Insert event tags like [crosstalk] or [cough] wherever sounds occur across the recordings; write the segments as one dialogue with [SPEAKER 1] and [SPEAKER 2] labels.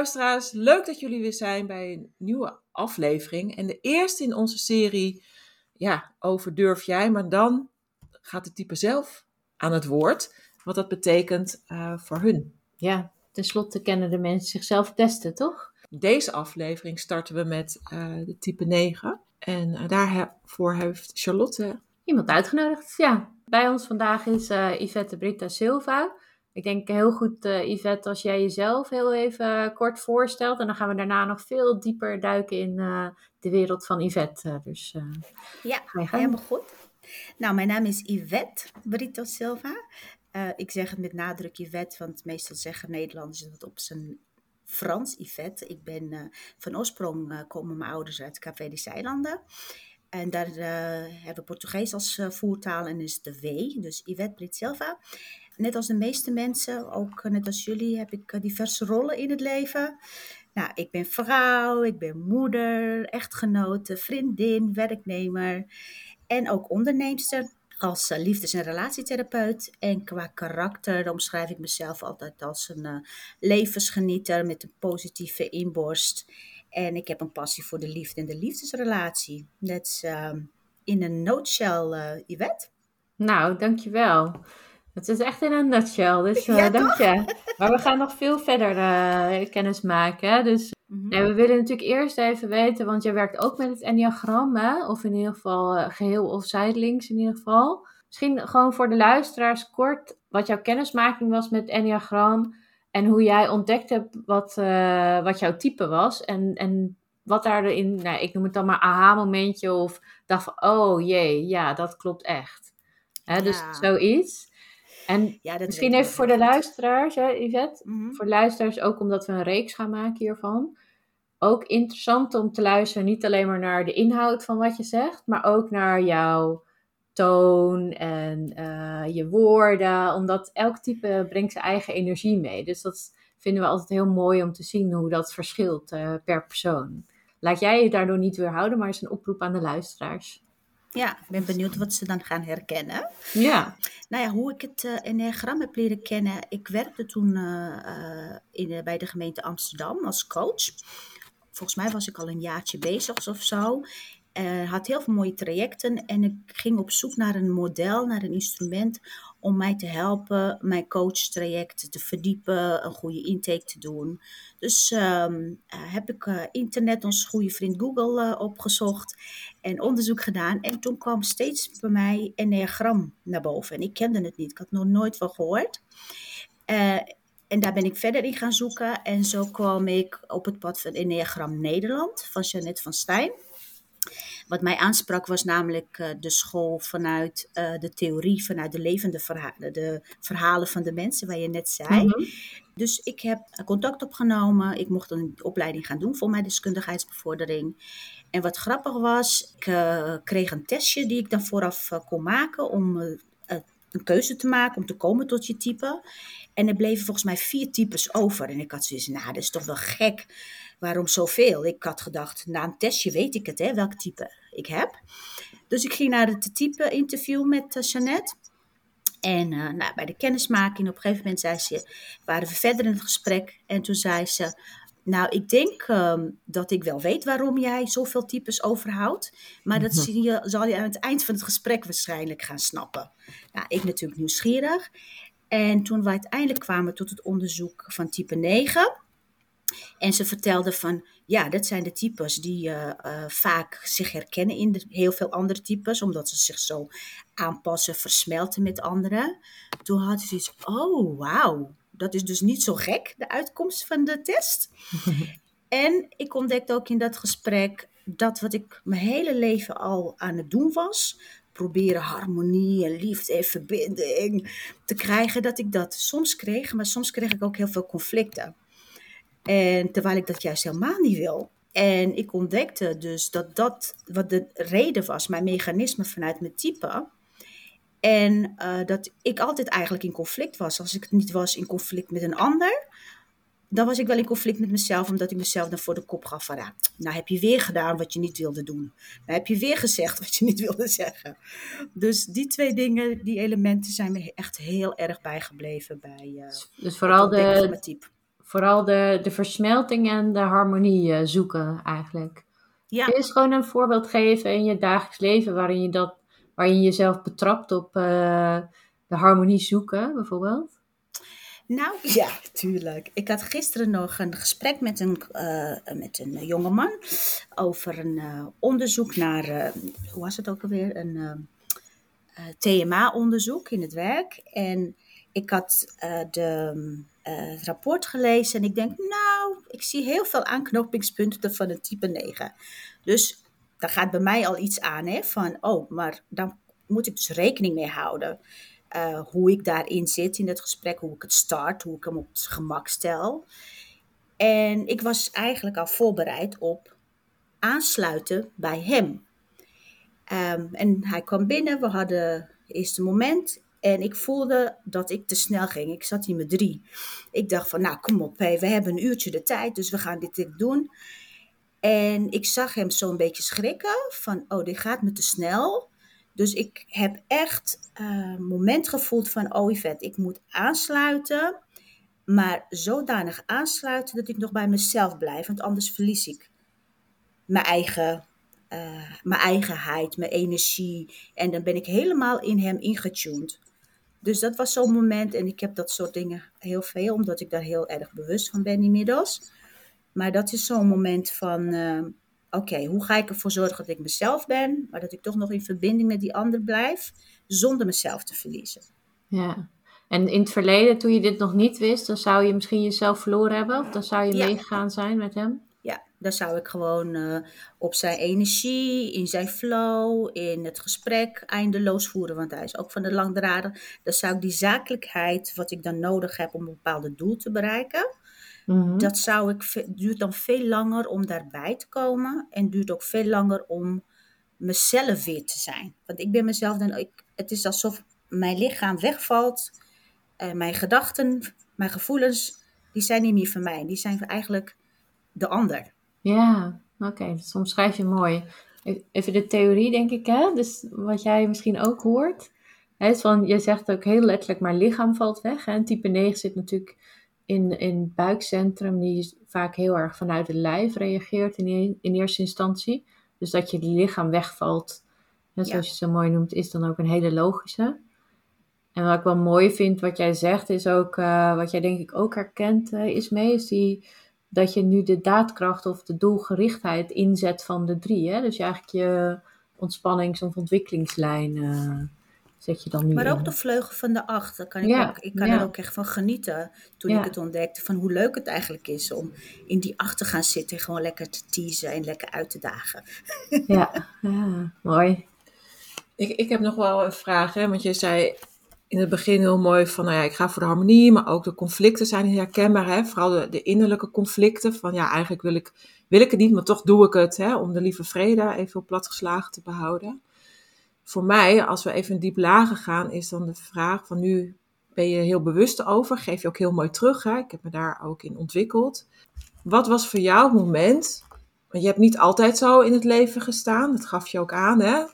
[SPEAKER 1] Luisteraars, leuk dat jullie weer zijn bij een nieuwe aflevering. En de eerste in onze serie ja, over durf jij, maar dan gaat de type zelf aan het woord. Wat dat betekent uh, voor hun.
[SPEAKER 2] Ja, tenslotte kennen de mensen zichzelf testen, toch?
[SPEAKER 1] Deze aflevering starten we met uh, de type 9. En uh, daarvoor heeft Charlotte...
[SPEAKER 2] Iemand uitgenodigd, ja. Bij ons vandaag is Yvette Britta Silva. Ik denk heel goed, uh, Yvette, als jij jezelf heel even kort voorstelt. En dan gaan we daarna nog veel dieper duiken in uh, de wereld van Yvette. dus, uh,
[SPEAKER 3] ja, helemaal goed. Nou, mijn naam is Yvette Brito Silva. ik zeg het met nadruk Yvette, want meestal zeggen Nederlanders het op zijn Frans, Yvette. Ik ben van oorsprong komen mijn ouders uit Café de Eilanden. En daar hebben we Portugees als voertaal en is de W, dus Yvette Brit Silva net als de meeste mensen, ook net als jullie, heb ik eh, diverse rollen in het leven. Nou, ik ben vrouw, ik ben moeder, echtgenote, vriendin, werknemer en ook onderneemster als eh, liefdes- en relatietherapeut. En qua karakter omschrijf ik mezelf altijd als een levensgenieter met een positieve inborst. En ik heb een passie voor de liefde en de liefdesrelatie. Net uh, in een nutshell, uh, Yvette.
[SPEAKER 2] Nou, dankjewel. Het is echt in een nutshell, dus uh, dank je. Maar we gaan nog veel verder uh, kennis maken. Dus mm -hmm. we willen natuurlijk eerst even weten, want je werkt ook met het enneagram, hè? of in ieder geval uh, geheel of zijdelings in ieder geval. Misschien gewoon voor de luisteraars kort wat jouw kennismaking was met het enneagram en hoe jij ontdekt hebt wat, wat jouw type was en, en wat daarin, nou, ik noem het dan maar aha-momentje of dacht van, oh jee, ja, dat klopt echt. Hè, dus ja. zoiets. En ja, misschien even voor de luisteraars, hè, Yvette. Mm -hmm. Voor de luisteraars ook omdat we een reeks gaan maken hiervan. Ook interessant om te luisteren, niet alleen maar naar de inhoud van wat je zegt, maar ook naar jouw toon en uh, je woorden. Omdat elk type brengt zijn eigen energie mee. Dus dat vinden we altijd heel mooi om te zien hoe dat verschilt uh, per persoon. Laat jij je daardoor niet weerhouden, maar is een oproep aan de luisteraars.
[SPEAKER 3] Ja, ik ben benieuwd wat ze dan gaan herkennen.
[SPEAKER 2] Ja.
[SPEAKER 3] Nou ja, hoe ik het uh, enneagram heb leren kennen. Ik werkte toen uh, uh, in, bij de gemeente Amsterdam als coach. Volgens mij was ik al een jaartje bezig of zo. had heel veel mooie trajecten en ik ging op zoek naar een model, naar een instrument om mij te helpen mijn coachtraject te verdiepen, een goede intake te doen. Dus um, heb ik uh, internet, onze goede vriend Google uh, opgezocht en onderzoek gedaan. En toen kwam steeds bij mij Enneagram naar boven. En ik kende het niet, ik had nog nooit van gehoord. En daar ben ik verder in gaan zoeken. En zo kwam ik op het pad van Enneagram Nederland van Jeannette van Stijn. Wat mij aansprak was namelijk uh, de school vanuit uh, de theorie, vanuit de levende verhalen, de verhalen van de mensen, waar je net zei. Mm -hmm. Dus ik heb contact opgenomen. Ik mocht een opleiding gaan doen voor mijn deskundigheidsbevordering. En wat grappig was, ik uh, kreeg een testje die ik dan vooraf kon maken om een keuze te maken, om te komen tot je type. En er bleven volgens mij vier types over. En ik had zoiets, nou, dat is toch wel gek. Waarom zoveel? Ik had gedacht, na een testje weet ik het, hè, welk type ik heb. Dus ik ging naar het type interview met uh, Jeannette. En uh, nou, bij de kennismaking, op een gegeven moment zei ze, waren we verder in het gesprek. En toen zei ze, nou, ik denk um, dat ik wel weet waarom jij zoveel types overhoudt. Maar dat zie je, zal je aan het eind van het gesprek waarschijnlijk gaan snappen. Nou, ik natuurlijk nieuwsgierig. En toen we uiteindelijk kwamen tot het onderzoek van type 9. En ze vertelde van, ja, dat zijn de types die uh, uh, vaak zich herkennen in de, heel veel andere types, omdat ze zich zo aanpassen, versmelten met anderen. Toen had ze iets, oh wauw, dat is dus niet zo gek, de uitkomst van de test. [laughs] en ik ontdekte ook in dat gesprek dat wat ik mijn hele leven al aan het doen was, proberen harmonie en liefde en verbinding te krijgen, dat ik dat soms kreeg, maar soms kreeg ik ook heel veel conflicten. En terwijl ik dat juist helemaal niet wil. En ik ontdekte dus dat dat wat de reden was, mijn mechanisme vanuit mijn type. En uh, dat ik altijd eigenlijk in conflict was. Als ik het niet was in conflict met een ander, dan was ik wel in conflict met mezelf, omdat ik mezelf dan voor de kop gaf van, ja, nou heb je weer gedaan wat je niet wilde doen. Nou heb je weer gezegd wat je niet wilde zeggen. Dus die twee dingen, die elementen zijn me echt heel erg bijgebleven bij uh,
[SPEAKER 2] Dus vooral de, vooral de, de versmelting en de harmonie uh, zoeken eigenlijk. Ja. Kun je eens gewoon een voorbeeld geven in je dagelijks leven waarin je, dat, waarin je jezelf betrapt op uh, de harmonie zoeken, bijvoorbeeld?
[SPEAKER 3] Nou, [laughs] ja, tuurlijk. Ik had gisteren nog een gesprek met een, uh, met een jongeman over een uh, onderzoek naar, hoe was het ook alweer? Een TMA-onderzoek in het werk. En ik had de, het rapport gelezen en ik denk, nou, ik zie heel veel aanknopingspunten van een type 9. Dus daar gaat bij mij al iets aan, hè, van, oh, maar dan moet ik dus rekening mee houden. Uh, hoe ik daarin zit in het gesprek, hoe ik het start, hoe ik hem op het gemak stel. En ik was eigenlijk al voorbereid op aansluiten bij hem. Um, en hij kwam binnen, we hadden het eerste moment en ik voelde dat ik te snel ging. Ik zat in mijn drie. Ik dacht van, nou kom op, hey, we hebben een uurtje de tijd, dus we gaan dit, doen. En ik zag hem zo'n beetje schrikken van, oh, dit gaat me te snel. Dus ik heb echt een uh, moment gevoeld van, oh Yvette, ik moet aansluiten. Maar zodanig aansluiten dat ik nog bij mezelf blijf. Want anders verlies ik mijn eigen, uh, mijn eigenheid, mijn energie. En dan ben ik helemaal in hem ingetuned. Dus dat was zo'n moment. En ik heb dat soort dingen heel veel, omdat ik daar heel erg bewust van ben inmiddels. Maar dat is zo'n moment van, uh, oké, hoe ga ik ervoor zorgen dat ik mezelf ben, maar dat ik toch nog in verbinding met die ander blijf, zonder mezelf te verliezen.
[SPEAKER 2] Ja, en in het verleden, toen je dit nog niet wist, dan zou je misschien jezelf verloren hebben, of dan zou je meegegaan zijn met hem?
[SPEAKER 3] Ja, dan zou ik gewoon uh, op zijn energie, in zijn flow, in het gesprek eindeloos voeren, want hij is ook van de langdraden. Dan zou ik die zakelijkheid, wat ik dan nodig heb om een bepaald doel te bereiken, Mhm. Dat zou ik, duurt dan veel langer om daarbij te komen en duurt ook veel langer om mezelf weer te zijn. Want ik ben mezelf dan, ik, het is alsof mijn lichaam wegvalt, uh, mijn gedachten, mijn gevoelens, die zijn niet meer van mij. Die zijn eigenlijk de ander.
[SPEAKER 2] Ja, oké, okay, dat omschrijf je mooi. E-, even de theorie, denk ik, hè? Dus wat jij misschien ook hoort. Hè, is van, je zegt ook heel letterlijk, mijn lichaam valt weg. Hè? En type 9 zit natuurlijk in, in het buikcentrum, die vaak heel erg vanuit het lijf reageert in, in eerste instantie. Dus dat je lichaam wegvalt, hè, zoals je zo mooi noemt, is dan ook een hele logische. En wat ik wel mooi vind, wat jij zegt, is ook, uh, wat jij denk ik ook herkent, uh, is mee, is die, dat je nu de daadkracht of de doelgerichtheid inzet van de drie. Hè? Dus je eigenlijk je ontspannings- of ontwikkelingslijn uh, zet je dan nu
[SPEAKER 3] Maar ook de vleugel van de acht, kan ik, ook, ik kan er ook echt van genieten toen ik het ontdekte. Van hoe leuk het eigenlijk is om in die acht te gaan zitten en gewoon lekker te teasen en lekker uit te dagen.
[SPEAKER 2] Ja, [laughs] ja mooi.
[SPEAKER 1] Ik, ik heb nog wel een vraag, hè? want je zei in het begin heel mooi van, nou ja, ik ga voor de harmonie, maar ook de conflicten zijn herkenbaar, hè? vooral de, de innerlijke conflicten, van ja, eigenlijk wil ik, wil ik het niet, maar toch doe ik het, hè? om de lieve vrede even op platgeslagen te behouden voor mij, als we even diep lager gaan, is dan de vraag van nu ben je heel bewust over, geef je ook heel mooi terug. Hè? Ik heb me daar ook in ontwikkeld. Wat was voor jou het moment? Want je hebt niet altijd zo in het leven gestaan, dat gaf je ook aan, hè?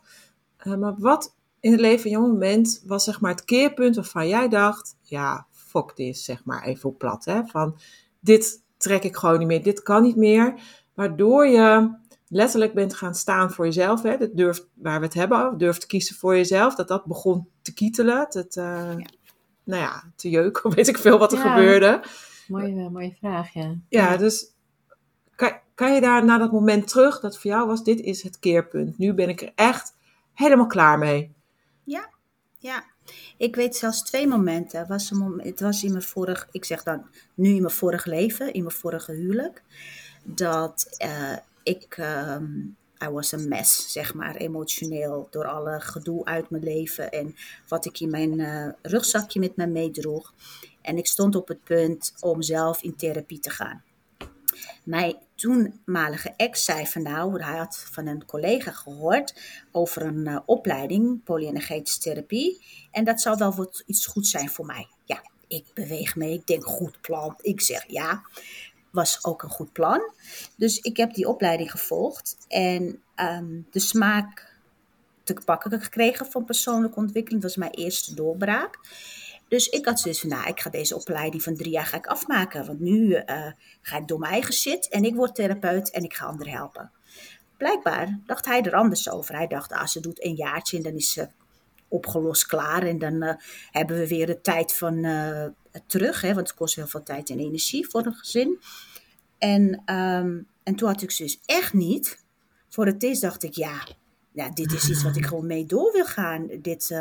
[SPEAKER 1] Uh, maar wat in het leven van jouw moment was zeg maar het keerpunt waarvan jij dacht, ja, fuck dit, zeg maar even op plat, hè? Van dit trek ik gewoon niet meer, dit kan niet meer. Waardoor je letterlijk bent gaan staan voor jezelf, hè, dat durft, waar we het hebben, durft te kiezen voor jezelf, dat dat begon te kietelen, het, uh, ja. nou ja, te jeuken, [laughs] weet ik veel wat er gebeurde.
[SPEAKER 2] Mooie, mooie vraag, ja.
[SPEAKER 1] Ja, dus kan, kan je daar naar dat moment terug, dat voor jou was, dit is het keerpunt. Nu ben ik er echt helemaal klaar mee.
[SPEAKER 3] Ja, ja. Ik weet zelfs twee momenten. Het was, een het was in mijn vorig, ik zeg dan nu in mijn vorig leven, in mijn vorige huwelijk, dat uh, ik, um, I was a mess, zeg maar, emotioneel. Door alle gedoe uit mijn leven en wat ik in mijn uh, rugzakje met me meedroeg. En ik stond op het punt om zelf in therapie te gaan. Mijn toenmalige ex zei van nou, hij had van een collega gehoord over een uh, opleiding, polyenergetische therapie. En dat zou wel wat iets goed zijn voor mij. Ja, ik beweeg mee, ik denk goed plan. Ik zeg ja, was ook een goed plan. Dus ik heb die opleiding gevolgd en um, de smaak te pakken gekregen van persoonlijke ontwikkeling. Dat was mijn eerste doorbraak. Dus ik had zoiets van, nou, ik ga deze opleiding van drie jaar ga ik afmaken. Want nu uh, ga ik door mijn eigen shit en ik word therapeut en ik ga anderen helpen. Blijkbaar dacht hij er anders over. Hij dacht, ah, ze doet een jaartje en dan is ze opgelost klaar. En dan uh, hebben we weer de tijd van uh, terug. Hè, want het kost heel veel tijd en energie voor een gezin. En, um, en toen had ik dus echt niet. Voor het eerst dacht ik, ja, ja dit is iets wat ik gewoon mee door wil gaan. Dit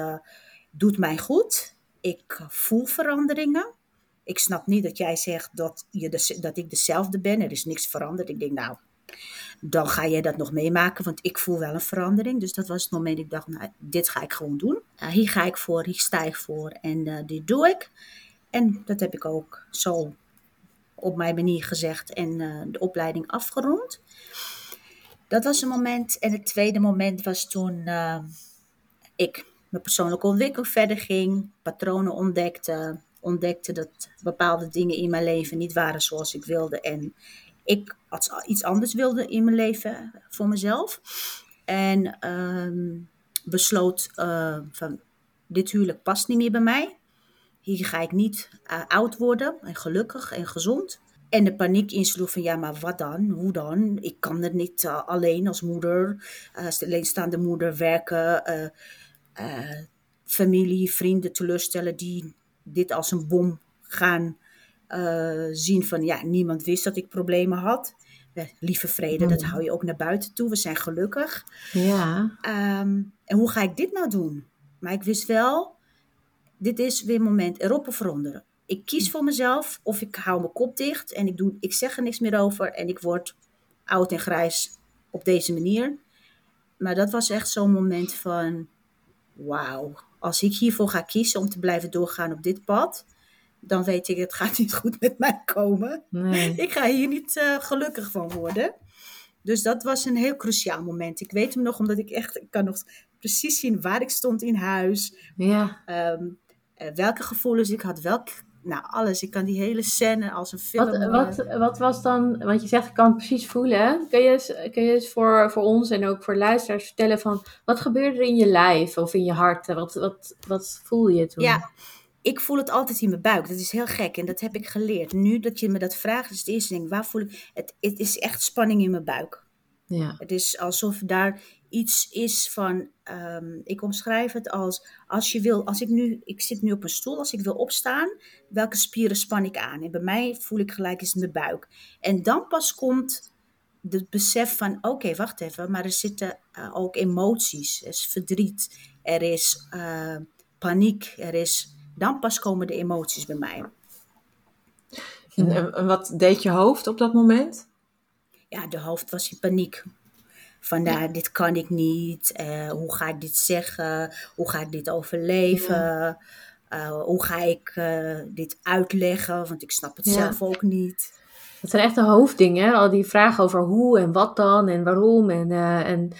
[SPEAKER 3] doet mij goed. Ik voel veranderingen. Ik snap niet dat jij zegt dat, je dat ik dezelfde ben. Er is niks veranderd. Ik denk, nou, dan ga jij dat nog meemaken, want ik voel wel een verandering. Dus dat was het moment ik dacht, nou, dit ga ik gewoon doen. Uh, hier ga ik voor, hier sta ik voor en uh, dit doe ik. En dat heb ik ook zo op mijn manier gezegd en uh, de opleiding afgerond. Dat was een moment. En het tweede moment was toen ik mijn persoonlijke ontwikkeling verder ging, patronen ontdekte, ontdekte dat bepaalde dingen in mijn leven niet waren zoals ik wilde en ik iets anders wilde in mijn leven voor mezelf. En um, besloot uh, van dit huwelijk past niet meer bij mij. Hier ga ik niet uh, oud worden en gelukkig en gezond. En de paniek insloeg van ja, maar wat dan? Hoe dan? Ik kan het niet uh, alleen als moeder, alleenstaande moeder werken uh, familie, vrienden teleurstellen die dit als een bom gaan uh, zien van ja, niemand wist dat ik problemen had. lieve vrede, dat hmm. hou je ook naar buiten toe. We zijn gelukkig.
[SPEAKER 2] Ja.
[SPEAKER 3] Um, en hoe ga ik dit nou doen? Maar ik wist wel, dit is weer een moment erop of eronder. Ik kies voor mezelf of ik hou mijn kop dicht en ik, doe, ik zeg er niks meer over en ik word oud en grijs op deze manier. Maar dat was echt zo'n moment van, wauw, als ik hiervoor ga kiezen om te blijven doorgaan op dit pad, dan weet ik, het gaat niet goed met mij komen. Nee. Ik ga hier niet uh, gelukkig van worden. Dus dat was een heel cruciaal moment. Ik weet hem nog, omdat ik echt, ik kan nog precies zien waar ik stond in huis.
[SPEAKER 2] Ja.
[SPEAKER 3] Um, uh, welke gevoelens ik had, welk nou, alles. Ik kan die hele scène als een film.
[SPEAKER 2] Wat, wat, wat was dan, want je zegt ik kan het precies voelen. Kun je eens, kun je eens voor, voor ons en ook voor luisteraars vertellen van wat gebeurde er in je lijf of in je hart? Wat, wat, wat voel je toen?
[SPEAKER 3] Ja, ik voel het altijd in mijn buik. Dat is heel gek en dat heb ik geleerd. Nu dat je me dat vraagt, is het eerste ding, waar voel ik? Het, het is echt spanning in mijn buik.
[SPEAKER 2] Ja.
[SPEAKER 3] Het is alsof daar iets is van, um, ik omschrijf het als, als je wil, als ik nu, ik zit nu op een stoel, als ik wil opstaan, welke spieren span ik aan? En bij mij voel ik gelijk is mijn buik. En dan pas komt het besef van, oké, wacht even, maar er zitten uh, ook emoties, er is verdriet, er is uh, paniek, er is, dan pas komen de emoties bij mij.
[SPEAKER 1] En, en wat deed je hoofd op dat moment?
[SPEAKER 3] Ja, de hoofd was in paniek. Vandaar, ja. dit kan ik niet. Uh, hoe ga ik dit zeggen? Hoe ga ik dit overleven? Uh, hoe ga ik uh, dit uitleggen? Want ik snap het ja. zelf ook niet.
[SPEAKER 2] Dat zijn echt de hoofddingen. Al die vragen over hoe en wat dan en waarom. En, en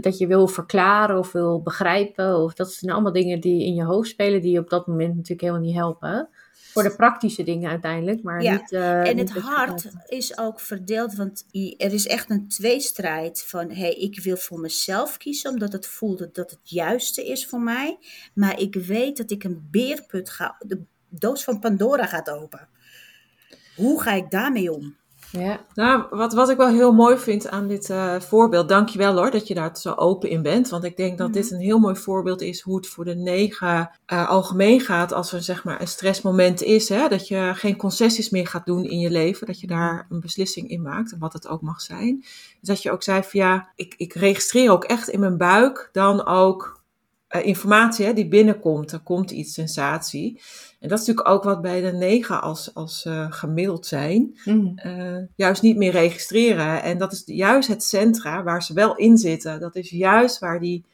[SPEAKER 2] dat je wil verklaren of wil begrijpen. Of dat zijn allemaal dingen die in je hoofd spelen. Die je op dat moment natuurlijk helemaal niet helpen voor de praktische dingen uiteindelijk, maar
[SPEAKER 3] ja.
[SPEAKER 2] niet... Uh,
[SPEAKER 3] en het hart is ook verdeeld, want er is echt een tweestrijd van... hé, hey, ik wil voor mezelf kiezen, omdat het voelde dat het juiste is voor mij. Maar ik weet dat ik een beerput ga... De doos van Pandora gaat open. Hoe ga ik daarmee om?
[SPEAKER 1] Ja. Nou, wat, wat ik wel heel mooi vind aan dit uh, voorbeeld, dankjewel hoor dat je daar zo open in bent. Want ik denk dat mm -hmm. dit een heel mooi voorbeeld is hoe het voor de negen uh, algemeen gaat als er zeg maar een stressmoment is. Hè, dat je geen concessies meer gaat doen in je leven, dat je daar een beslissing in maakt, wat het ook mag zijn. Dus dat je ook zei van ja, ik, ik registreer ook echt in mijn buik dan ook uh, informatie hè, die binnenkomt. Er komt iets, sensatie. En dat is natuurlijk ook wat bij de negen als, als uh, gemiddeld zijn, mm. uh, juist niet meer registreren. En dat is juist het centra waar ze wel in zitten. Dat is juist waar die,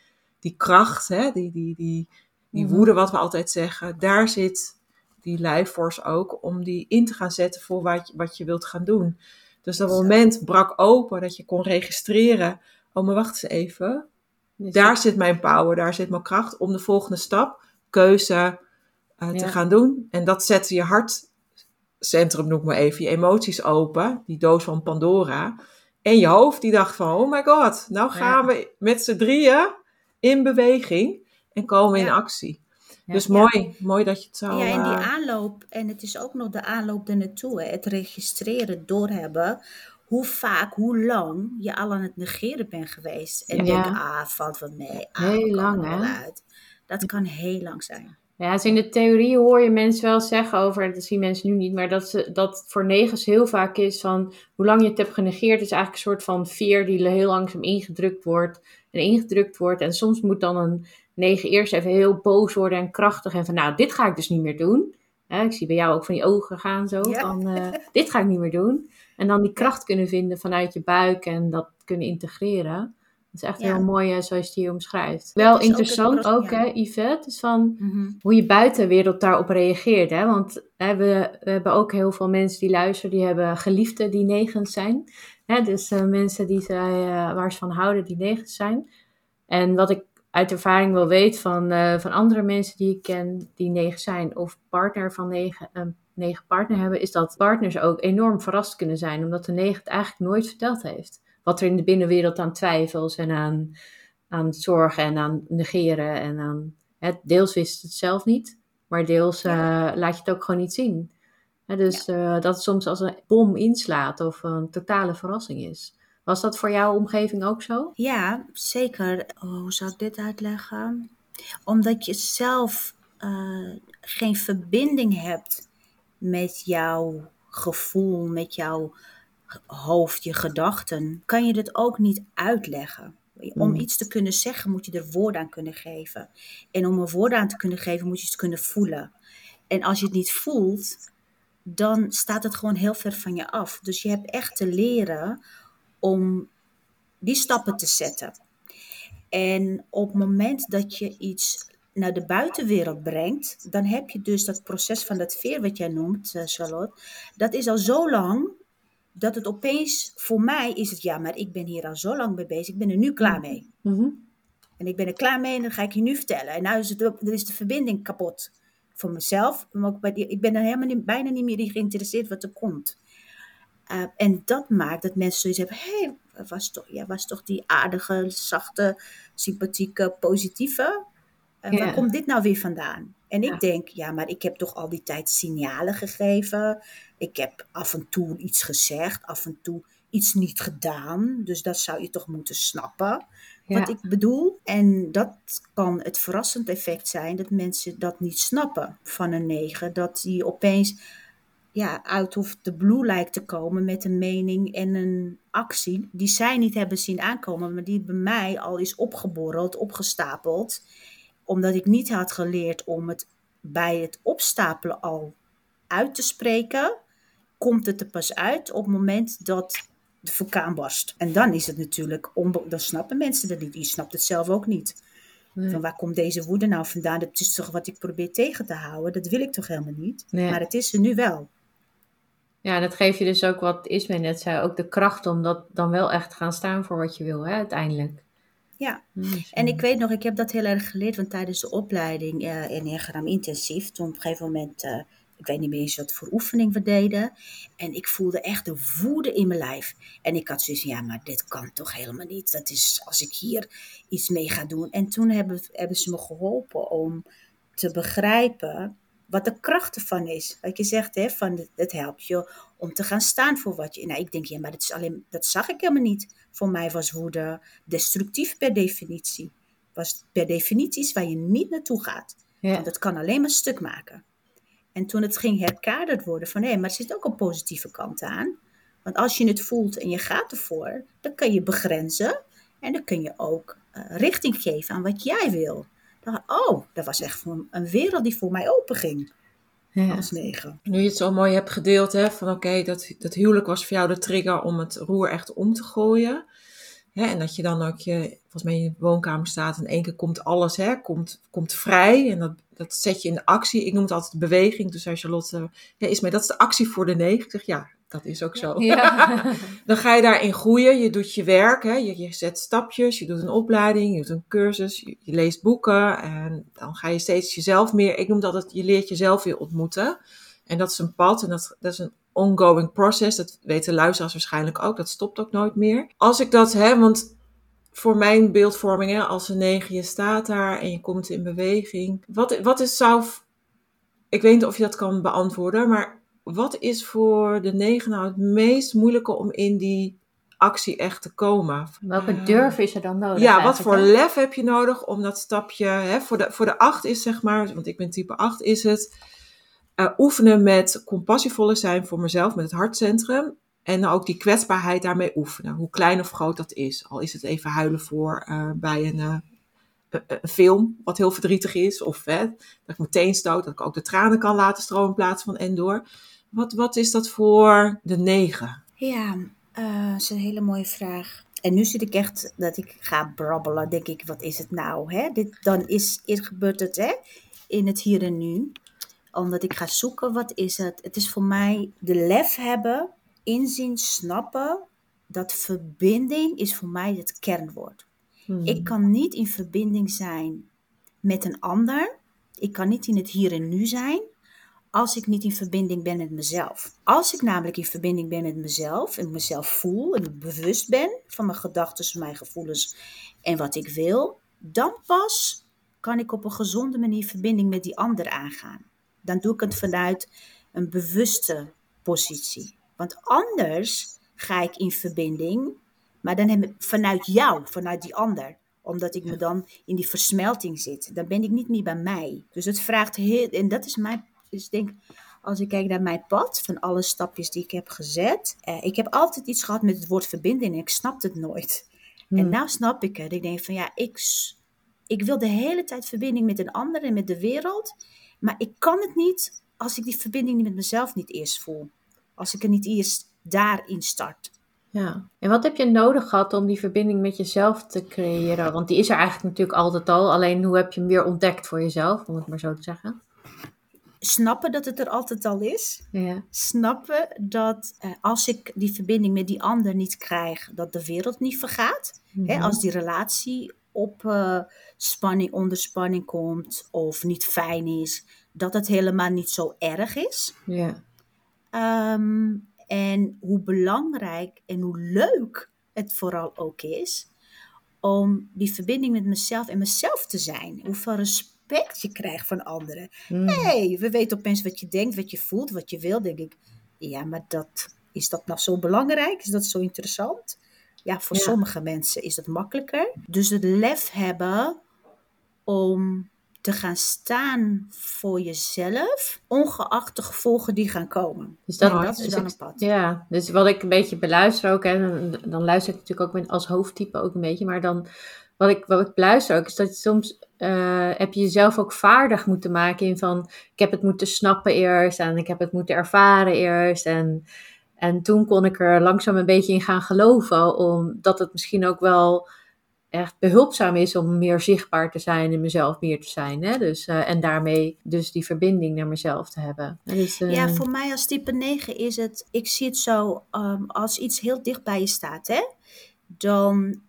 [SPEAKER 1] die kracht, hè, die, die, die, die mm. woede, wat we altijd zeggen, daar zit die lijfforce ook om die in te gaan zetten voor wat wat je wilt gaan doen. Dus dat moment brak open dat je kon registreren. Oh, maar wacht eens even. Daar zit mijn power, daar zit mijn kracht om de volgende stap, keuze uh, te gaan doen. En dat zette je hartcentrum, noem maar even, je emoties open, die doos van Pandora. En je hoofd die dacht van, oh my god, nou gaan we met z'n drieën in beweging en komen in actie. dus mooi, mooi dat je het zo...
[SPEAKER 3] Ja, en die eh, aanloop, en het is ook nog de aanloop ernaartoe, het registreren, doorhebben, hoe vaak, hoe lang je al aan het negeren bent geweest. En denk, ah, valt wat mee. Ah,
[SPEAKER 2] heel lang, hè?
[SPEAKER 3] Uit. Dat kan heel lang zijn.
[SPEAKER 2] Ja, dus in de theorie hoor je mensen wel zeggen over, dat zien mensen nu niet, maar dat, ze, dat voor negens heel vaak is van hoe lang je het hebt genegeerd, is eigenlijk een soort van veer die heel langzaam ingedrukt wordt en ingedrukt wordt. En soms moet dan een negen eerst even heel boos worden en krachtig en van nou, dit ga ik dus niet meer doen. ik zie bij jou ook van die ogen gaan zo, van uh, [laughs] dit ga ik niet meer doen. En dan die kracht kunnen vinden vanuit je buik en dat kunnen integreren. Dat is echt heel mooi zoals je het hier omschrijft. Wel interessant ook, hè, Yvette, is van mhm. hoe je buitenwereld daarop reageert. Hè? Want hè, we, we, hebben ook heel veel mensen die luisteren, die hebben geliefden die negens zijn. Hè? Dus uh, mensen die zij, uh, waar ze van houden, die negens zijn. En wat ik uit ervaring wel weet van, uh, van andere mensen die ik ken die negen zijn, of partner van negen, een negen partner hebben, is dat partners ook enorm verrast kunnen zijn, omdat de negen het eigenlijk nooit verteld heeft wat er in de binnenwereld aan twijfels en aan, aan zorgen en aan negeren en aan. Deels wist het zelf niet, maar deels uh, laat je het ook gewoon niet zien. dus uh, dat het soms als een bom inslaat of een totale verrassing is. Was dat voor jouw omgeving ook zo?
[SPEAKER 3] Ja, zeker. Oh, hoe zou ik dit uitleggen? Omdat je zelf uh, geen verbinding hebt met jouw gevoel, met jouw hoofd, je gedachten, kan je dit ook niet uitleggen. Om hmm. iets te kunnen zeggen, moet je er woord aan kunnen geven. En om er woord aan te kunnen geven, moet je het kunnen voelen. En als je het niet voelt, dan staat het gewoon heel ver van je af. Dus je hebt echt te leren om die stappen te zetten. En op het moment dat je iets naar de buitenwereld brengt, dan heb je dus dat proces van dat veer wat jij noemt, eh, Charlotte. Dat is al zo lang dat het opeens, voor mij is het ja, maar ik ben hier al zo lang mee bezig, ik ben er nu klaar mee. Mhm. En ik ben er klaar mee en dat ga ik je nu vertellen. En nu is, het, is de verbinding kapot voor mezelf. Maar ook bij die, ik ben er helemaal niet, bijna niet meer geïnteresseerd wat er komt. Uh, en dat maakt dat mensen zoiets hebben: hé, hey, was toch, ja, was toch die aardige, zachte, sympathieke, positieve? Uh, Waar komt dit nou weer vandaan? En ik denk, ja, maar ik heb toch al die tijd signalen gegeven. Ik heb af en toe iets gezegd, af en toe iets niet gedaan. Dus dat zou je toch moeten snappen. Wat ik bedoel. En dat kan het verrassend effect zijn dat mensen dat niet snappen van een negen. Dat die opeens ja, out of the blue lijkt te komen met een mening en een actie die zij niet hebben zien aankomen, maar die bij mij al is opgeborreld, opgestapeld omdat ik niet had geleerd om het bij het opstapelen al uit te spreken, komt het er pas uit op het moment dat de vulkaan barst. En dan is het natuurlijk, dan snappen mensen dat niet. Je snapt het zelf ook niet. Van waar komt deze woede nou vandaan? Dat is toch wat ik probeer tegen te houden? Dat wil ik toch helemaal niet? Maar het is er nu wel.
[SPEAKER 2] Ja, dat geeft je dus ook wat Ismee net zei, ook de kracht om dat dan wel echt te gaan staan voor wat je wil, hè, uiteindelijk.
[SPEAKER 3] Ja, en ik weet nog, ik heb dat heel erg geleerd, want tijdens de opleiding uh, in Enneagram Intensief, toen op een gegeven moment, uh, ik weet niet meer eens wat voor oefening we deden, en ik voelde echt de woede in mijn lijf. En ik had zoiets van, ja, maar dit kan toch helemaal niet. Dat is als ik hier iets mee ga doen. En toen hebben, hebben ze me geholpen om te begrijpen wat de kracht ervan is. Wat je zegt, hè, van het helpt je om te gaan staan voor wat je... Nou, ik denk, ja, maar dat, is alleen, dat zag ik helemaal niet. Voor mij was woede destructief per definitie. Was per definitie iets waar je niet naartoe gaat. Ja. Want dat kan alleen maar stuk maken. En toen het ging herkaderd worden van, hé, maar er zit ook een positieve kant aan. Want als je het voelt en je gaat ervoor, dan kun je begrenzen. En dan kun je ook uh, richting geven aan wat jij wil oh, dat was echt een wereld die voor mij open ging. Ja. Als negen.
[SPEAKER 1] Nu je het zo mooi hebt gedeeld, hè, van oké, dat, dat huwelijk was voor jou de trigger om het roer echt om te gooien. Hè, en dat je dan ook je, volgens mij in je woonkamer staat en in één keer komt alles, hè, komt, komt vrij. En dat, dat zet je in de actie. Ik noem het altijd de beweging. Dus als Charlotte, ja, is mij, dat is de actie voor de negen. Ik zeg ja, dat is ook zo. [laughs] dan ga je daarin groeien. Je doet je werk. Hè. Je, je zet stapjes. Je doet een opleiding. Je doet een cursus. Je, je, leest boeken. En dan ga je steeds jezelf meer. Ik noem dat het. Je leert jezelf weer ontmoeten. En dat is een pad. En dat, dat is een ongoing process. Dat weten luisteraars waarschijnlijk ook. Dat stopt ook nooit meer. Als ik dat heb. Want voor mijn beeldvorming. Hè, als een negen je staat daar. En je komt in beweging. Wat, wat is zou. Ik weet niet of je dat kan beantwoorden. Maar wat is voor de negen nou het meest moeilijke om in die actie echt te komen?
[SPEAKER 2] Welke uh, durf is er dan nodig?
[SPEAKER 1] Ja, wat voor lef heb je nodig om dat stapje, hè, voor, de, voor de acht is zeg maar, want ik ben type 8, is het uh, oefenen met compassievolle zijn voor mezelf, met het hartcentrum. En ook die kwetsbaarheid daarmee oefenen, hoe klein of groot dat is. Al is het even huilen voor uh, bij een een film wat heel verdrietig is. Of hè, dat ik meteen stoot, dat ik ook de tranen kan laten stromen in plaats van en door. Wat, wat is dat voor de negen?
[SPEAKER 3] Ja, uh, dat is een hele mooie vraag. En nu zit ik echt dat ik ga brabbelen. Denk ik, wat is het nou? Hè? Dit, dan is, is gebeurt het hè? in het hier en nu. Omdat ik ga zoeken, wat is het? Het is voor mij de lef hebben, inzien, snappen. Dat verbinding is voor mij het kernwoord. Hmm. Ik kan niet in verbinding zijn met een ander. Ik kan niet in het hier en nu zijn als ik niet in verbinding ben met mezelf. Als ik namelijk in verbinding ben met mezelf en mezelf voel en bewust ben van mijn gedachten, mijn gevoelens en wat ik wil, dan pas kan ik op een gezonde manier verbinding met die ander aangaan. Dan doe ik het vanuit een bewuste positie. Want anders ga ik in verbinding, maar dan heb ik vanuit jou, vanuit die ander omdat ik me dan in die versmelting zit. Dan ben ik niet meer bij mij. Dus het vraagt heel, en dat is mijn dus ik denk, als ik kijk naar mijn pad, van alle stapjes die ik heb gezet. Eh, ik heb altijd iets gehad met het woord verbinding en ik snapte het nooit. En hmm. nu snap ik het. Ik denk van ja, ik, ik wil de hele tijd verbinding met een ander en met de wereld. Maar ik kan het niet als ik die verbinding niet met mezelf niet eerst voel. Als ik er niet eerst daarin start.
[SPEAKER 2] Ja, en wat heb je nodig gehad om die verbinding met jezelf te creëren? Want die is er eigenlijk natuurlijk altijd al. Alleen hoe heb je hem weer ontdekt voor jezelf, om het maar zo te zeggen?
[SPEAKER 3] Snappen dat het er altijd al is. Ja. Snappen dat uh, als ik die verbinding met die ander niet krijg, dat de wereld niet vergaat. Hè, mhm. als die relatie op uh, spanning, onder spanning komt of niet fijn is, dat het helemaal niet zo erg is. Ja. Um, en hoe belangrijk en hoe leuk het vooral ook is om die verbinding met mezelf en mezelf te zijn. Hoeveel respect respect je krijgt van anderen. Mm. hey, we weten opeens wat je denkt, wat je voelt, wat je wil. Denk ik, ja, maar dat, is dat nou zo belangrijk? Is dat zo interessant? Ja, voor sommige mensen is dat makkelijker. Dus het lef hebben om te gaan staan voor jezelf, ongeacht de gevolgen die gaan komen. Dus dat, dat is dus dan een pad.
[SPEAKER 2] Ja, dus wat ik een beetje beluister ook, en dan luister ik natuurlijk ook als hoofdtype ook een beetje, maar dan wat ik, wat ik beluister ook, is dat je soms uh, heb je jezelf ook vaardig moeten maken in van, ik heb het moeten snappen eerst en ik heb het moeten ervaren eerst. En, en toen kon ik er langzaam een beetje in gaan geloven, omdat het misschien ook wel echt behulpzaam is om meer zichtbaar te zijn en mezelf meer te zijn. Hè? Dus, uh, en daarmee dus die verbinding naar mezelf te hebben. Dus,
[SPEAKER 3] uh... Ja, voor mij als type 9 is het, ik zie het zo, um, als iets heel dicht bij je staat, hè, dan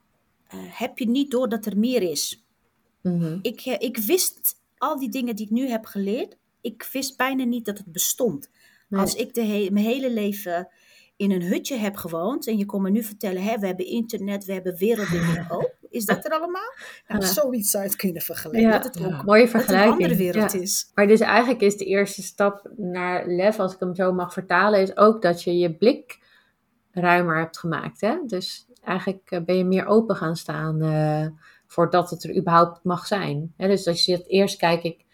[SPEAKER 3] heb je niet door dat er meer is. Mm-hmm. ik, uh, ik wist al die dingen die ik nu heb geleerd, ik wist bijna niet dat het bestond. Nee. Als ik de he mijn hele leven in een hutje heb gewoond en je komt me nu vertellen, hè, we hebben internet, we hebben werelddingen. [laughs] Oh, is dat er allemaal? Nou, ja. zoiets zou je het kunnen vergelijken. Ja. Dat het ook
[SPEAKER 2] Mooie vergelijking.
[SPEAKER 3] een andere wereld is.
[SPEAKER 2] Maar dus eigenlijk is de eerste stap naar lef, als ik hem zo mag vertalen, is ook dat je je blik ruimer hebt gemaakt. Hè? Dus eigenlijk eh, ben je meer open gaan staan uh, voordat het er überhaupt mag zijn. dus als je zegt, eerst kijk ik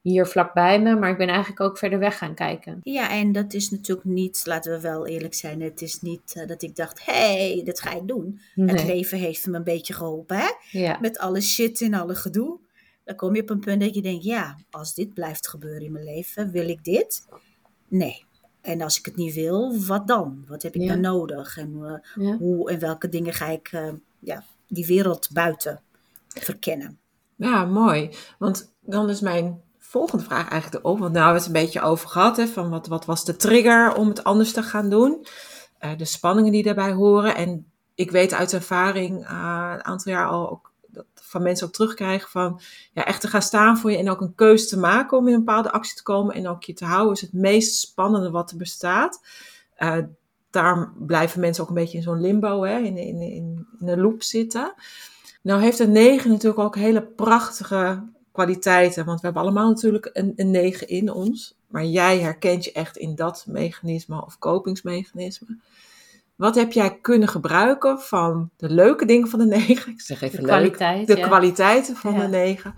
[SPEAKER 2] hier vlakbij me, maar ik ben eigenlijk ook verder weg gaan kijken.
[SPEAKER 3] Ja, en dat is natuurlijk niet, laten we wel eerlijk zijn, het is niet uh, dat ik dacht, hé, hey, dat ga ik doen. Nee. Het leven heeft me een beetje geholpen, hè? Ja. Met alle shit en alle gedoe. Dan kom je op een punt dat je denkt, ja, als dit blijft gebeuren in mijn leven, wil ik dit? Nee, en als ik het niet wil, wat dan? Wat heb ik dan nodig? En uh, ja. hoe en welke dingen ga ik uh, ja, die wereld buiten verkennen?
[SPEAKER 1] Ja, mooi. Want dan is mijn volgende vraag eigenlijk erop. Want nou hebben we het een beetje over gehad. Hè, van wat, wat was de trigger om het anders te gaan doen? Uh, de spanningen die daarbij horen. En ik weet uit ervaring een aantal jaar al ook dat van mensen ook terugkrijgen van ja, echt te gaan staan voor je en ook een keuze te maken om in een bepaalde actie te komen en ook je te houden is het meest spannende wat er bestaat. Uh, daar blijven mensen ook een beetje in zo'n limbo, hè, in, in, in, een loop zitten. Nou heeft een 9 natuurlijk ook hele prachtige kwaliteiten, want we hebben allemaal natuurlijk een, een 9 in ons. Maar jij herkent je echt in dat mechanisme of kopingsmechanisme. Wat heb jij kunnen gebruiken van de leuke dingen van de [laughs] negen? Ik zeg even de leuk. de kwaliteiten van [laughs] de negen.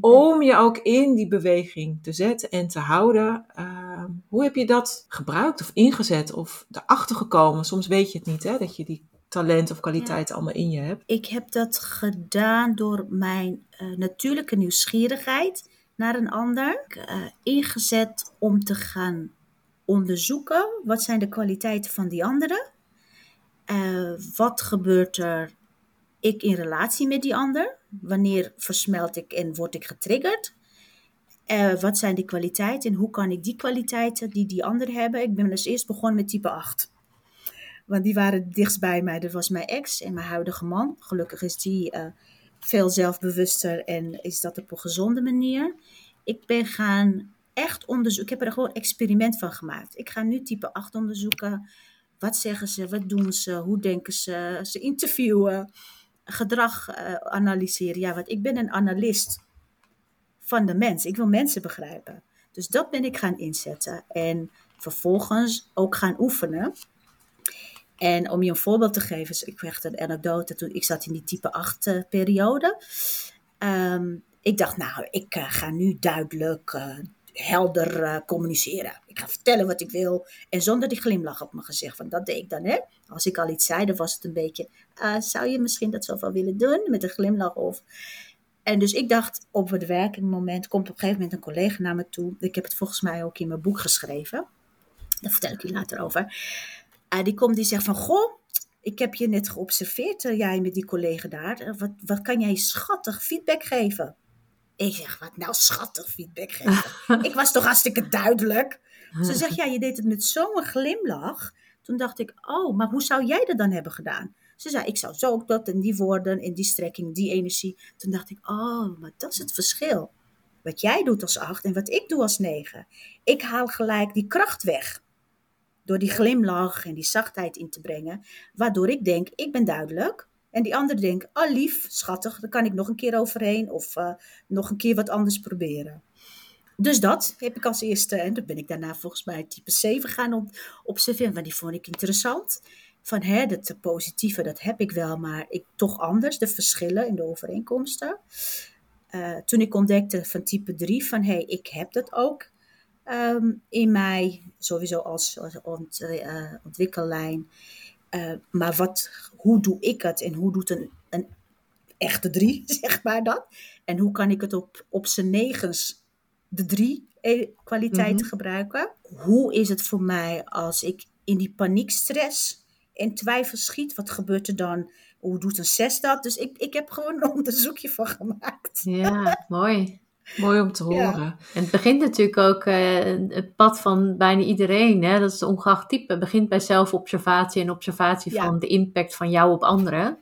[SPEAKER 1] Om je ook in die beweging te zetten en te houden. Uh, hoe heb je dat gebruikt of ingezet of erachter gekomen? Soms weet je het niet, hè, dat je die talent of kwaliteiten allemaal in je hebt.
[SPEAKER 3] Ik heb dat gedaan door mijn uh, natuurlijke nieuwsgierigheid naar een ander. Uh, ingezet om te gaan onderzoeken wat zijn de kwaliteiten van die andere uh, wat gebeurt er ik in relatie met die ander? Wanneer versmelt ik en word ik getriggerd? Uh, wat zijn die kwaliteiten en hoe kan ik die kwaliteiten die die ander hebben? Ik ben dus eerst begonnen met type 8. Want die waren dichtst bij mij. Dat was mijn ex en mijn huidige man. Gelukkig is die uh, veel zelfbewuster en is dat op een gezonde manier. Ik ben gaan echt onderzoeken. Ik heb er gewoon experiment van gemaakt. Ik ga nu type 8 onderzoeken. Wat zeggen ze? Wat doen ze? Hoe denken ze? Ze interviewen, gedrag uh, analyseren. Ja, want ik ben een analist van de mens. Ik wil mensen begrijpen. Dus dat ben ik gaan inzetten. En vervolgens ook gaan oefenen. En om je een voorbeeld te geven, ik kreeg een anekdote toen ik zat in die type 8 uh, periode. Um, ik dacht, nou, ik uh, ga nu duidelijk helder uh, communiceren. Ik ga vertellen wat ik wil. En zonder die glimlach op mijn gezicht. Want dat deed ik dan, hè. Als ik al iets zei, dan was het een beetje... Uh, zou je misschien dat zoveel willen doen? Met een glimlach of... En dus ik dacht, op het werkmoment komt op een gegeven moment een collega naar me toe. Ik heb het volgens mij ook in mijn boek geschreven. Daar vertel ik je later over. Uh, die komt die zegt van, goh, ik heb je net geobserveerd, jij met die collega daar. Wat, wat kan jij schattig feedback geven? Ik zeg, wat nou schattig feedback geven. [laughs] ik was toch hartstikke duidelijk. Ze zegt, [laughs] ja, je deed het met zo'n glimlach. Toen dacht ik, oh, maar hoe zou jij dat dan hebben gedaan? Ze zei, ik zou zo ook dat en die woorden, in die strekking, die energie. Toen dacht ik, oh, maar dat is het verschil. Wat jij doet als acht en wat ik doe als negen. Ik haal gelijk die kracht weg. Door die glimlach en die zachtheid in te brengen. Waardoor ik denk, ik ben duidelijk. En die ander denkt, oh lief, schattig, daar kan ik nog een keer overheen of uh, nog een keer wat anders proberen. Dus dat heb ik als eerste. En dan ben ik daarna volgens mij type 7 gaan op, observeren. Want die vond ik interessant. Van hè, dat positieve, dat heb ik wel, maar ik toch anders. De verschillen in de overeenkomsten. Uh, toen ik ontdekte van type 3 van hé, hey, ik heb dat ook um, in mij. Sowieso als, als ont, uh, ontwikkellijn. Maar wat, hoe doe ik het en hoe doet een, een echte drie, [laughs] zeg maar dat? En hoe kan ik het op, op zijn negens de drie e, kwaliteiten mm -hmm. gebruiken? Hoe is het voor mij als ik in die paniekstress en twijfel schiet? Wat gebeurt er dan? Hoe doet een zes dat? Dus ik, ik heb gewoon een onderzoekje van gemaakt.
[SPEAKER 2] Ja, mooi.
[SPEAKER 1] Mooi om te horen. Ja.
[SPEAKER 2] En het begint natuurlijk ook uh, het pad van bijna iedereen. Hè? Dat is ongeacht type. Het begint bij zelfobservatie en observatie ja. van de impact van jou op anderen.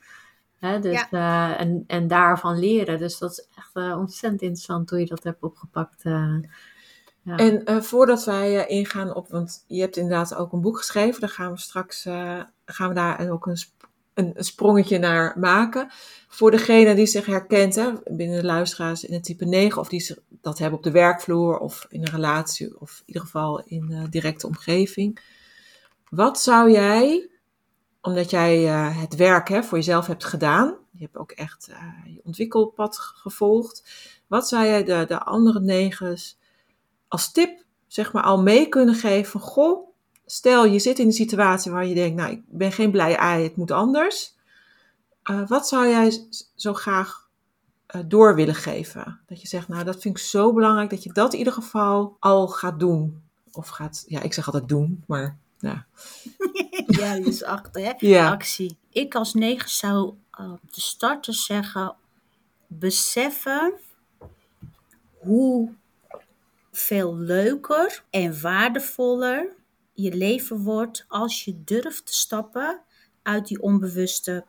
[SPEAKER 2] Hè? Dus, ja. uh, en, en daarvan leren. Dus dat is echt uh, ontzettend interessant hoe je dat hebt opgepakt.
[SPEAKER 1] Ja. En voordat wij ingaan op, want je hebt inderdaad ook een boek geschreven. Daar gaan we straks gaan we daar ook een een, sprongetje naar maken. Voor degene die zich herkent hè, binnen de luisteraars in het type 9, of die dat hebben op de werkvloer of in een relatie, of in ieder geval in de directe omgeving. Wat zou jij, omdat jij uh, het werk hè, voor jezelf hebt gedaan, je hebt ook echt uh, je ontwikkelpad gevolgd, wat zou jij de, de andere negens als tip zeg maar al mee kunnen geven van goh, stel je zit in een situatie waar je denkt, nou ik ben geen blij ei, het moet anders. Uh, wat zou jij zo graag uh, door willen geven? Dat je zegt, nou dat vind ik zo belangrijk dat je dat in ieder geval al gaat doen. Of gaat, ja ik zeg altijd doen, maar ja. [laughs]
[SPEAKER 3] ja, is achter hè, ja. actie. Ik als negen zou uh, de starter zeggen, beseffen hoe veel leuker en waardevoller je leven wordt als je durft te stappen uit die onbewuste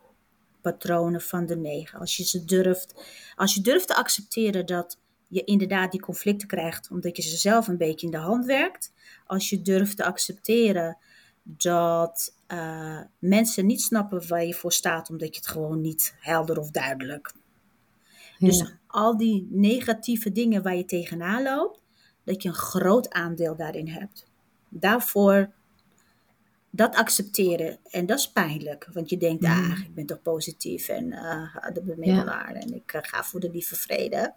[SPEAKER 3] patronen van de negen. Als je ze durft, als je durft te accepteren dat je inderdaad die conflicten krijgt omdat je ze zelf een beetje in de hand werkt. Als je durft te accepteren dat uh, mensen niet snappen waar je voor staat omdat je het gewoon niet helder of duidelijk. Dus al die negatieve dingen waar je tegenaan loopt, dat je een groot aandeel daarin hebt. Daarvoor dat accepteren. En dat is pijnlijk. Want je denkt, mm. ah, ik ben toch positief en uh, de bemiddelaar. En ik uh, ga voor de lieve vrede.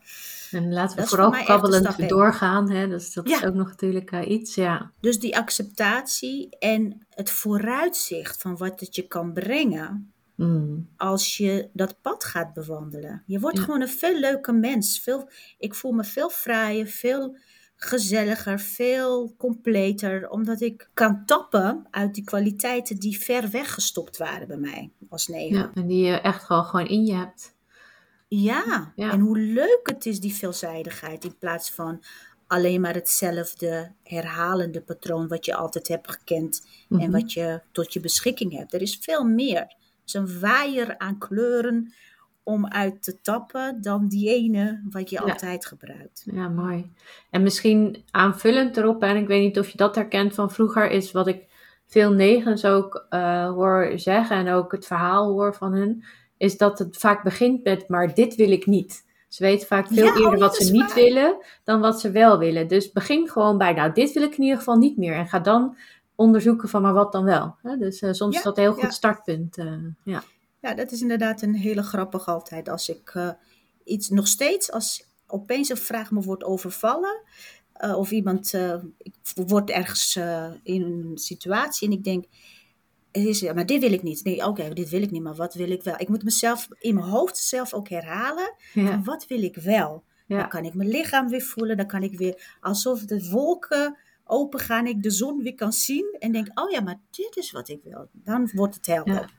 [SPEAKER 2] En laten we vooral kabbelend doorgaan. Hè? Dus dat is ook nog natuurlijk uh, iets, ja.
[SPEAKER 3] Dus die acceptatie en het vooruitzicht van wat het je kan brengen. Mm. Als je dat pad gaat bewandelen. Je wordt gewoon een veel leuker mens. Veel, ik voel me veel vrijer, veel gezelliger, veel completer, omdat ik kan tappen uit die kwaliteiten die ver weggestopt waren bij mij als negen. Ja,
[SPEAKER 2] en die je echt wel gewoon in je hebt.
[SPEAKER 3] Ja, ja, en hoe leuk het is, die veelzijdigheid, in plaats van alleen maar hetzelfde herhalende patroon wat je altijd hebt gekend en mhm. wat je tot je beschikking hebt. Er is veel meer. Het is een waaier aan kleuren om uit te tappen dan die ene wat je altijd gebruikt.
[SPEAKER 2] Ja, mooi. En misschien aanvullend erop, en ik weet niet of je dat herkent van vroeger, is wat ik veel negens ook uh, hoor zeggen en ook het verhaal hoor van hun, is dat het vaak begint met, maar dit wil ik niet. Ze weten vaak veel eerder wat ze niet willen dan wat ze wel willen. Dus begin gewoon bij, nou, dit wil ik in ieder geval niet meer. En ga dan onderzoeken van, maar wat dan wel. Dus uh, soms is dat een heel goed startpunt. Uh, ja.
[SPEAKER 3] Ja, dat is inderdaad een hele grappig altijd. Als ik uh, iets nog steeds, als opeens een vraag me wordt overvallen, uh, of iemand uh, ik word ergens in een situatie en ik denk, is, ja, maar dit wil ik niet. Nee, oké, dit wil ik niet, maar wat wil ik wel? Ik moet mezelf in mijn hoofd zelf ook herhalen. Wat wil ik wel? Dan kan ik mijn lichaam weer voelen. Dan kan ik weer, alsof de wolken open gaan, ik de zon weer kan zien. En denk, oh ja, maar dit is wat ik wil. Dan wordt het helder.
[SPEAKER 2] Ja,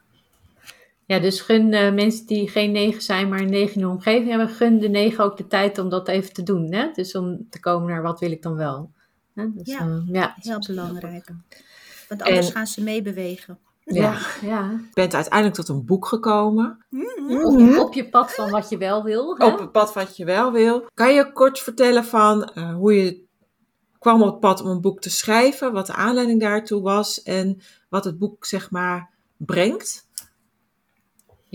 [SPEAKER 2] dus gun uh, mensen die geen negen zijn, maar een negen in de omgeving hebben, gun de negen ook de tijd om dat even te doen. Hè? Dus om te komen naar wat wil ik dan wel.
[SPEAKER 3] Hè? Dus, ja, uh, ja, heel belangrijk. Want anders gaan ze meebewegen.
[SPEAKER 1] Ja, ja. Je bent uiteindelijk tot een boek gekomen.
[SPEAKER 2] Mm-hmm. Op, je pad van wat je wel wil.
[SPEAKER 1] Hè? Op het pad wat je wel wil. Kan je kort vertellen van uh, hoe je kwam op het pad om een boek te schrijven, wat de aanleiding daartoe was en wat het boek zeg maar brengt?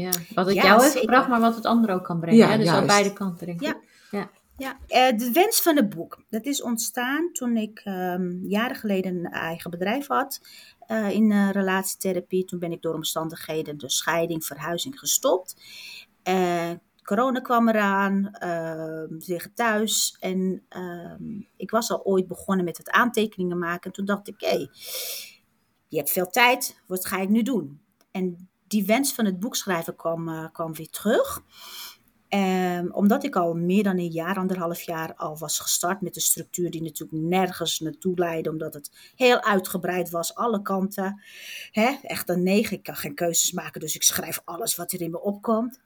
[SPEAKER 2] Ja, wat het jou heeft gebracht, maar wat het ander ook kan brengen. Ja, hè? Dus juist. aan beide kanten, denk ik.
[SPEAKER 3] Ja. Ja. Ja, uh, de wens van het boek. Dat is ontstaan toen ik um, jaren geleden een eigen bedrijf had uh, in uh, relatietherapie. Toen ben ik door omstandigheden, de scheiding, verhuizing gestopt. corona kwam eraan, zich ehm, thuis. En ehm, ik was al ooit begonnen met het aantekeningen maken. En toen dacht ik, hé, hey, je hebt veel tijd, wat ga ik nu doen? En die wens van het boek schrijven kwam, uh, kwam weer terug. Um, omdat ik al meer dan een jaar, anderhalf jaar al was gestart met de structuur die natuurlijk nergens naartoe leidde, omdat het heel uitgebreid was, alle kanten. Hè? Echt een negen, ik kan geen keuzes maken, dus ik schrijf alles wat er in me opkomt.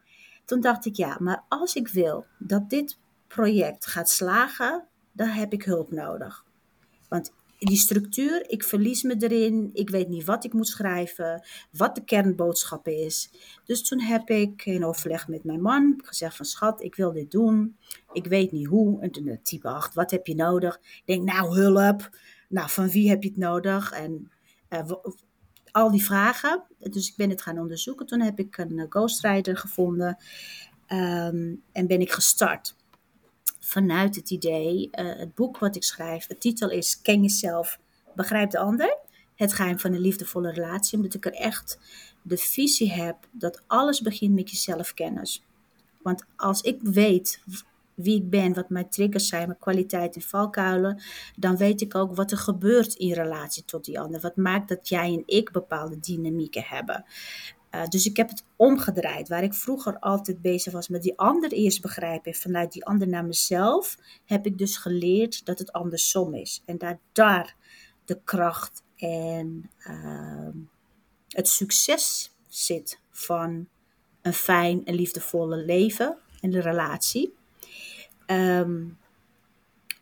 [SPEAKER 3] Toen dacht ik, ja, maar als ik wil dat dit project gaat slagen, dan heb ik hulp nodig. Want die structuur, ik verlies me erin. Ik weet niet wat ik moet schrijven, wat de kernboodschap is. Dus toen heb ik in overleg met mijn man gezegd van schat, ik wil dit doen. Ik weet niet hoe. En toen type 8, wat heb je nodig? Ik denk, nou hulp. Nou, van wie heb je het nodig? En uh, al die vragen. Dus ik ben het gaan onderzoeken. Toen heb ik een ghostwriter gevonden um, en ben ik gestart vanuit het idee, uh, het boek wat ik schrijf, de titel is Ken jezelf, begrijp de ander. Het geheim van een liefdevolle relatie, omdat ik er echt de visie heb dat alles begint met jezelfkennis. Want als ik weet wie ik ben, wat mijn triggers zijn, mijn kwaliteiten en valkuilen, dan weet ik ook wat er gebeurt in relatie tot die ander. Wat maakt dat jij en ik bepaalde dynamieken hebben. Uh, dus ik heb het omgedraaid. Waar ik vroeger altijd bezig was met die ander eerst begrijpen en vanuit die ander naar mezelf, heb ik dus geleerd dat het andersom is. En dat daar de kracht en uh, het succes zit van een fijn en liefdevolle leven en de relatie. Um,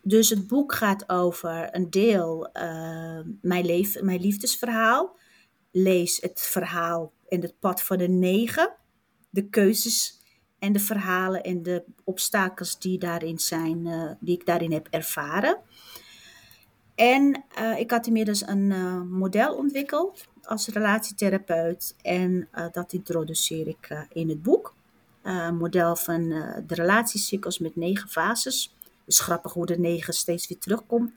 [SPEAKER 3] Dus het boek gaat over een deel uh, mijn, leven, mijn liefdesverhaal. Lees het verhaal in het pad van de negen. De keuzes en de verhalen en de obstakels die, daarin zijn, uh, die ik daarin heb ervaren. En uh, ik had inmiddels een uh, model ontwikkeld als relatietherapeut. En dat introduceer ik in het boek. Model van de relatiecyclus met negen fases. Het is grappig hoe de negen steeds weer terugkomt.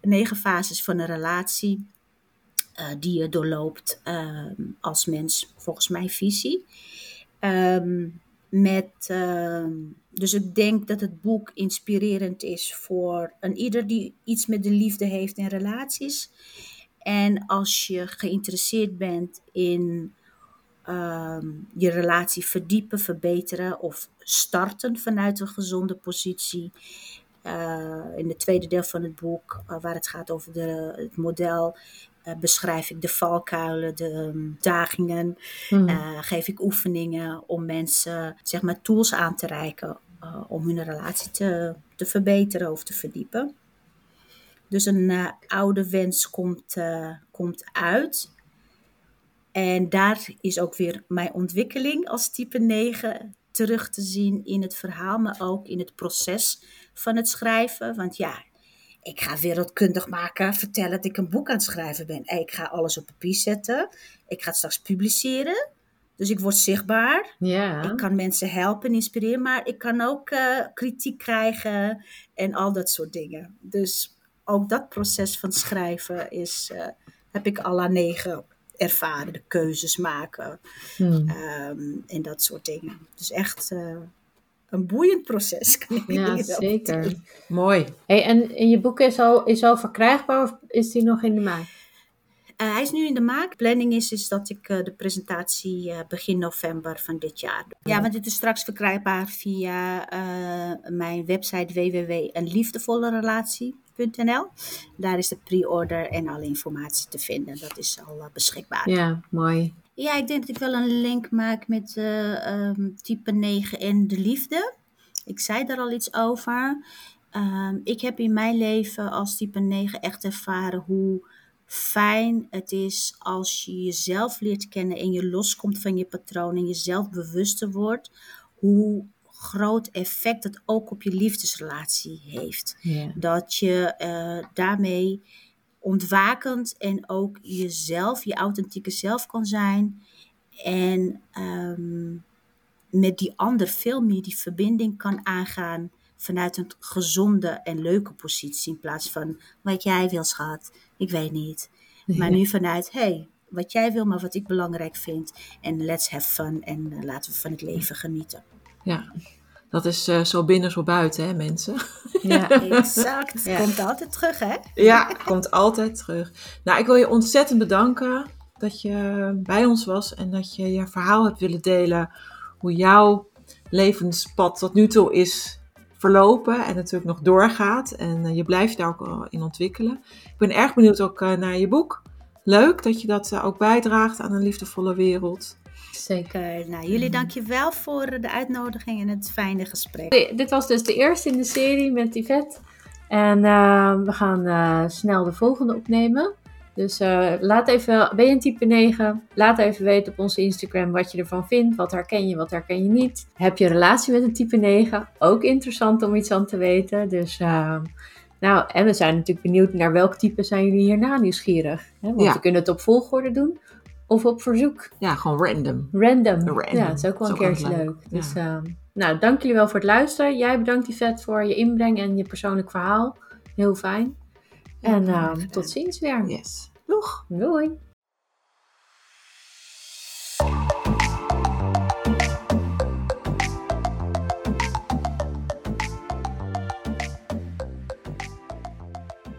[SPEAKER 3] Negen fases van een relatie die je doorloopt als mens, volgens mijn visie. Um, met, uh, dus ik denk dat het boek inspirerend is voor een ieder die iets met de liefde heeft in relaties. En als je geïnteresseerd bent in je relatie verdiepen, verbeteren of starten vanuit een gezonde positie. Uh, in het tweede deel van het boek, uh, waar het gaat over de, het model uh, beschrijf ik de valkuilen, de um, dagingen, mm. uh, geef ik oefeningen om mensen zeg maar tools aan te reiken uh, om hun relatie te, te verbeteren of te verdiepen. Dus een oude wens komt, komt uit. En daar is ook weer mijn ontwikkeling als type 9 terug te zien in het verhaal, maar ook in het proces van het schrijven. Want ja, ik ga wereldkundig maken, vertellen dat ik een boek aan het schrijven ben. Ik ga alles op papier zetten. Ik ga het straks publiceren. Dus ik word zichtbaar.
[SPEAKER 2] Ja.
[SPEAKER 3] Ik kan mensen helpen, inspireren, maar ik kan ook uh, kritiek krijgen en al dat soort dingen. Dus ook dat proces van schrijven is, uh, heb ik al aan negen ervaren. De keuzes maken hmm. um, en dat soort dingen. Dus echt uh, een boeiend proces. Kan ik
[SPEAKER 2] ja, zeker.
[SPEAKER 1] Mooi.
[SPEAKER 2] Hey, en, en je boek is al, is al verkrijgbaar of is die nog in de maak?
[SPEAKER 3] Uh, hij is nu in de maak. Planning is, is dat ik uh, de presentatie uh, begin november van dit jaar doe. Ja, want dit is straks verkrijgbaar via mijn website www.eenliefdevollerelatie.nl. Daar is de pre-order en alle informatie te vinden. Dat is al beschikbaar.
[SPEAKER 2] Ja, mooi.
[SPEAKER 3] Ja, ik denk dat ik wel een link maak met uh, um, type 9 en de liefde. Ik zei daar al iets over. Um, ik heb in mijn leven als type 9 echt ervaren hoe fijn het is als je jezelf leert kennen en je loskomt van je patroon en jezelf bewuster wordt. Hoe groot effect het ook op je liefdesrelatie heeft.
[SPEAKER 2] Yeah.
[SPEAKER 3] Dat je uh, daarmee ontwakend en ook jezelf, je authentieke zelf kan zijn. En um, met die ander veel meer die verbinding kan aangaan vanuit een gezonde en leuke positie. In plaats van wat jij wil, schat. Ik weet niet. Maar nu vanuit, hey, wat jij wil, maar wat ik belangrijk vind. En let's have fun en uh, laten we van het leven genieten.
[SPEAKER 1] Ja, dat is uh, zo binnen, zo buiten, hè, mensen? [laughs]
[SPEAKER 3] Ja, [laughs] exact. Ja. Komt altijd terug, hè?
[SPEAKER 1] Ja, komt altijd terug. Nou, ik wil je ontzettend bedanken dat je bij ons was en dat je je verhaal hebt willen delen. Hoe jouw levenspad tot nu toe is verlopen en natuurlijk nog doorgaat. En uh, je blijft daar ook in ontwikkelen. Ik ben erg benieuwd ook uh, naar je boek. Leuk dat je dat ook bijdraagt aan een liefdevolle wereld.
[SPEAKER 3] Zeker. Nou, jullie dankjewel voor de uitnodiging en het fijne gesprek.
[SPEAKER 2] Dit was dus de eerste in de serie met Yvette. En uh, we gaan uh, snel de volgende opnemen. Dus uh, laat even, ben je een type 9? Laat even weten op onze Instagram wat je ervan vindt. Wat herken je, wat herken je niet. Heb je een relatie met een type 9? Ook interessant om iets aan te weten. Dus nou, en we zijn natuurlijk benieuwd naar welk type zijn jullie hierna nieuwsgierig. Hè? Want ja. we kunnen het op volgorde doen. Of op verzoek.
[SPEAKER 1] Ja, gewoon random.
[SPEAKER 2] Random.
[SPEAKER 1] random.
[SPEAKER 2] Ja, dat is ook wel een keertje leuk. leuk. Dus, ja. uh, nou, dank jullie wel voor het luisteren. Jij bedankt Yvette voor je inbreng en je persoonlijk verhaal. Heel fijn. En uh, tot ziens weer.
[SPEAKER 1] Yes. Doeg.
[SPEAKER 2] Doei.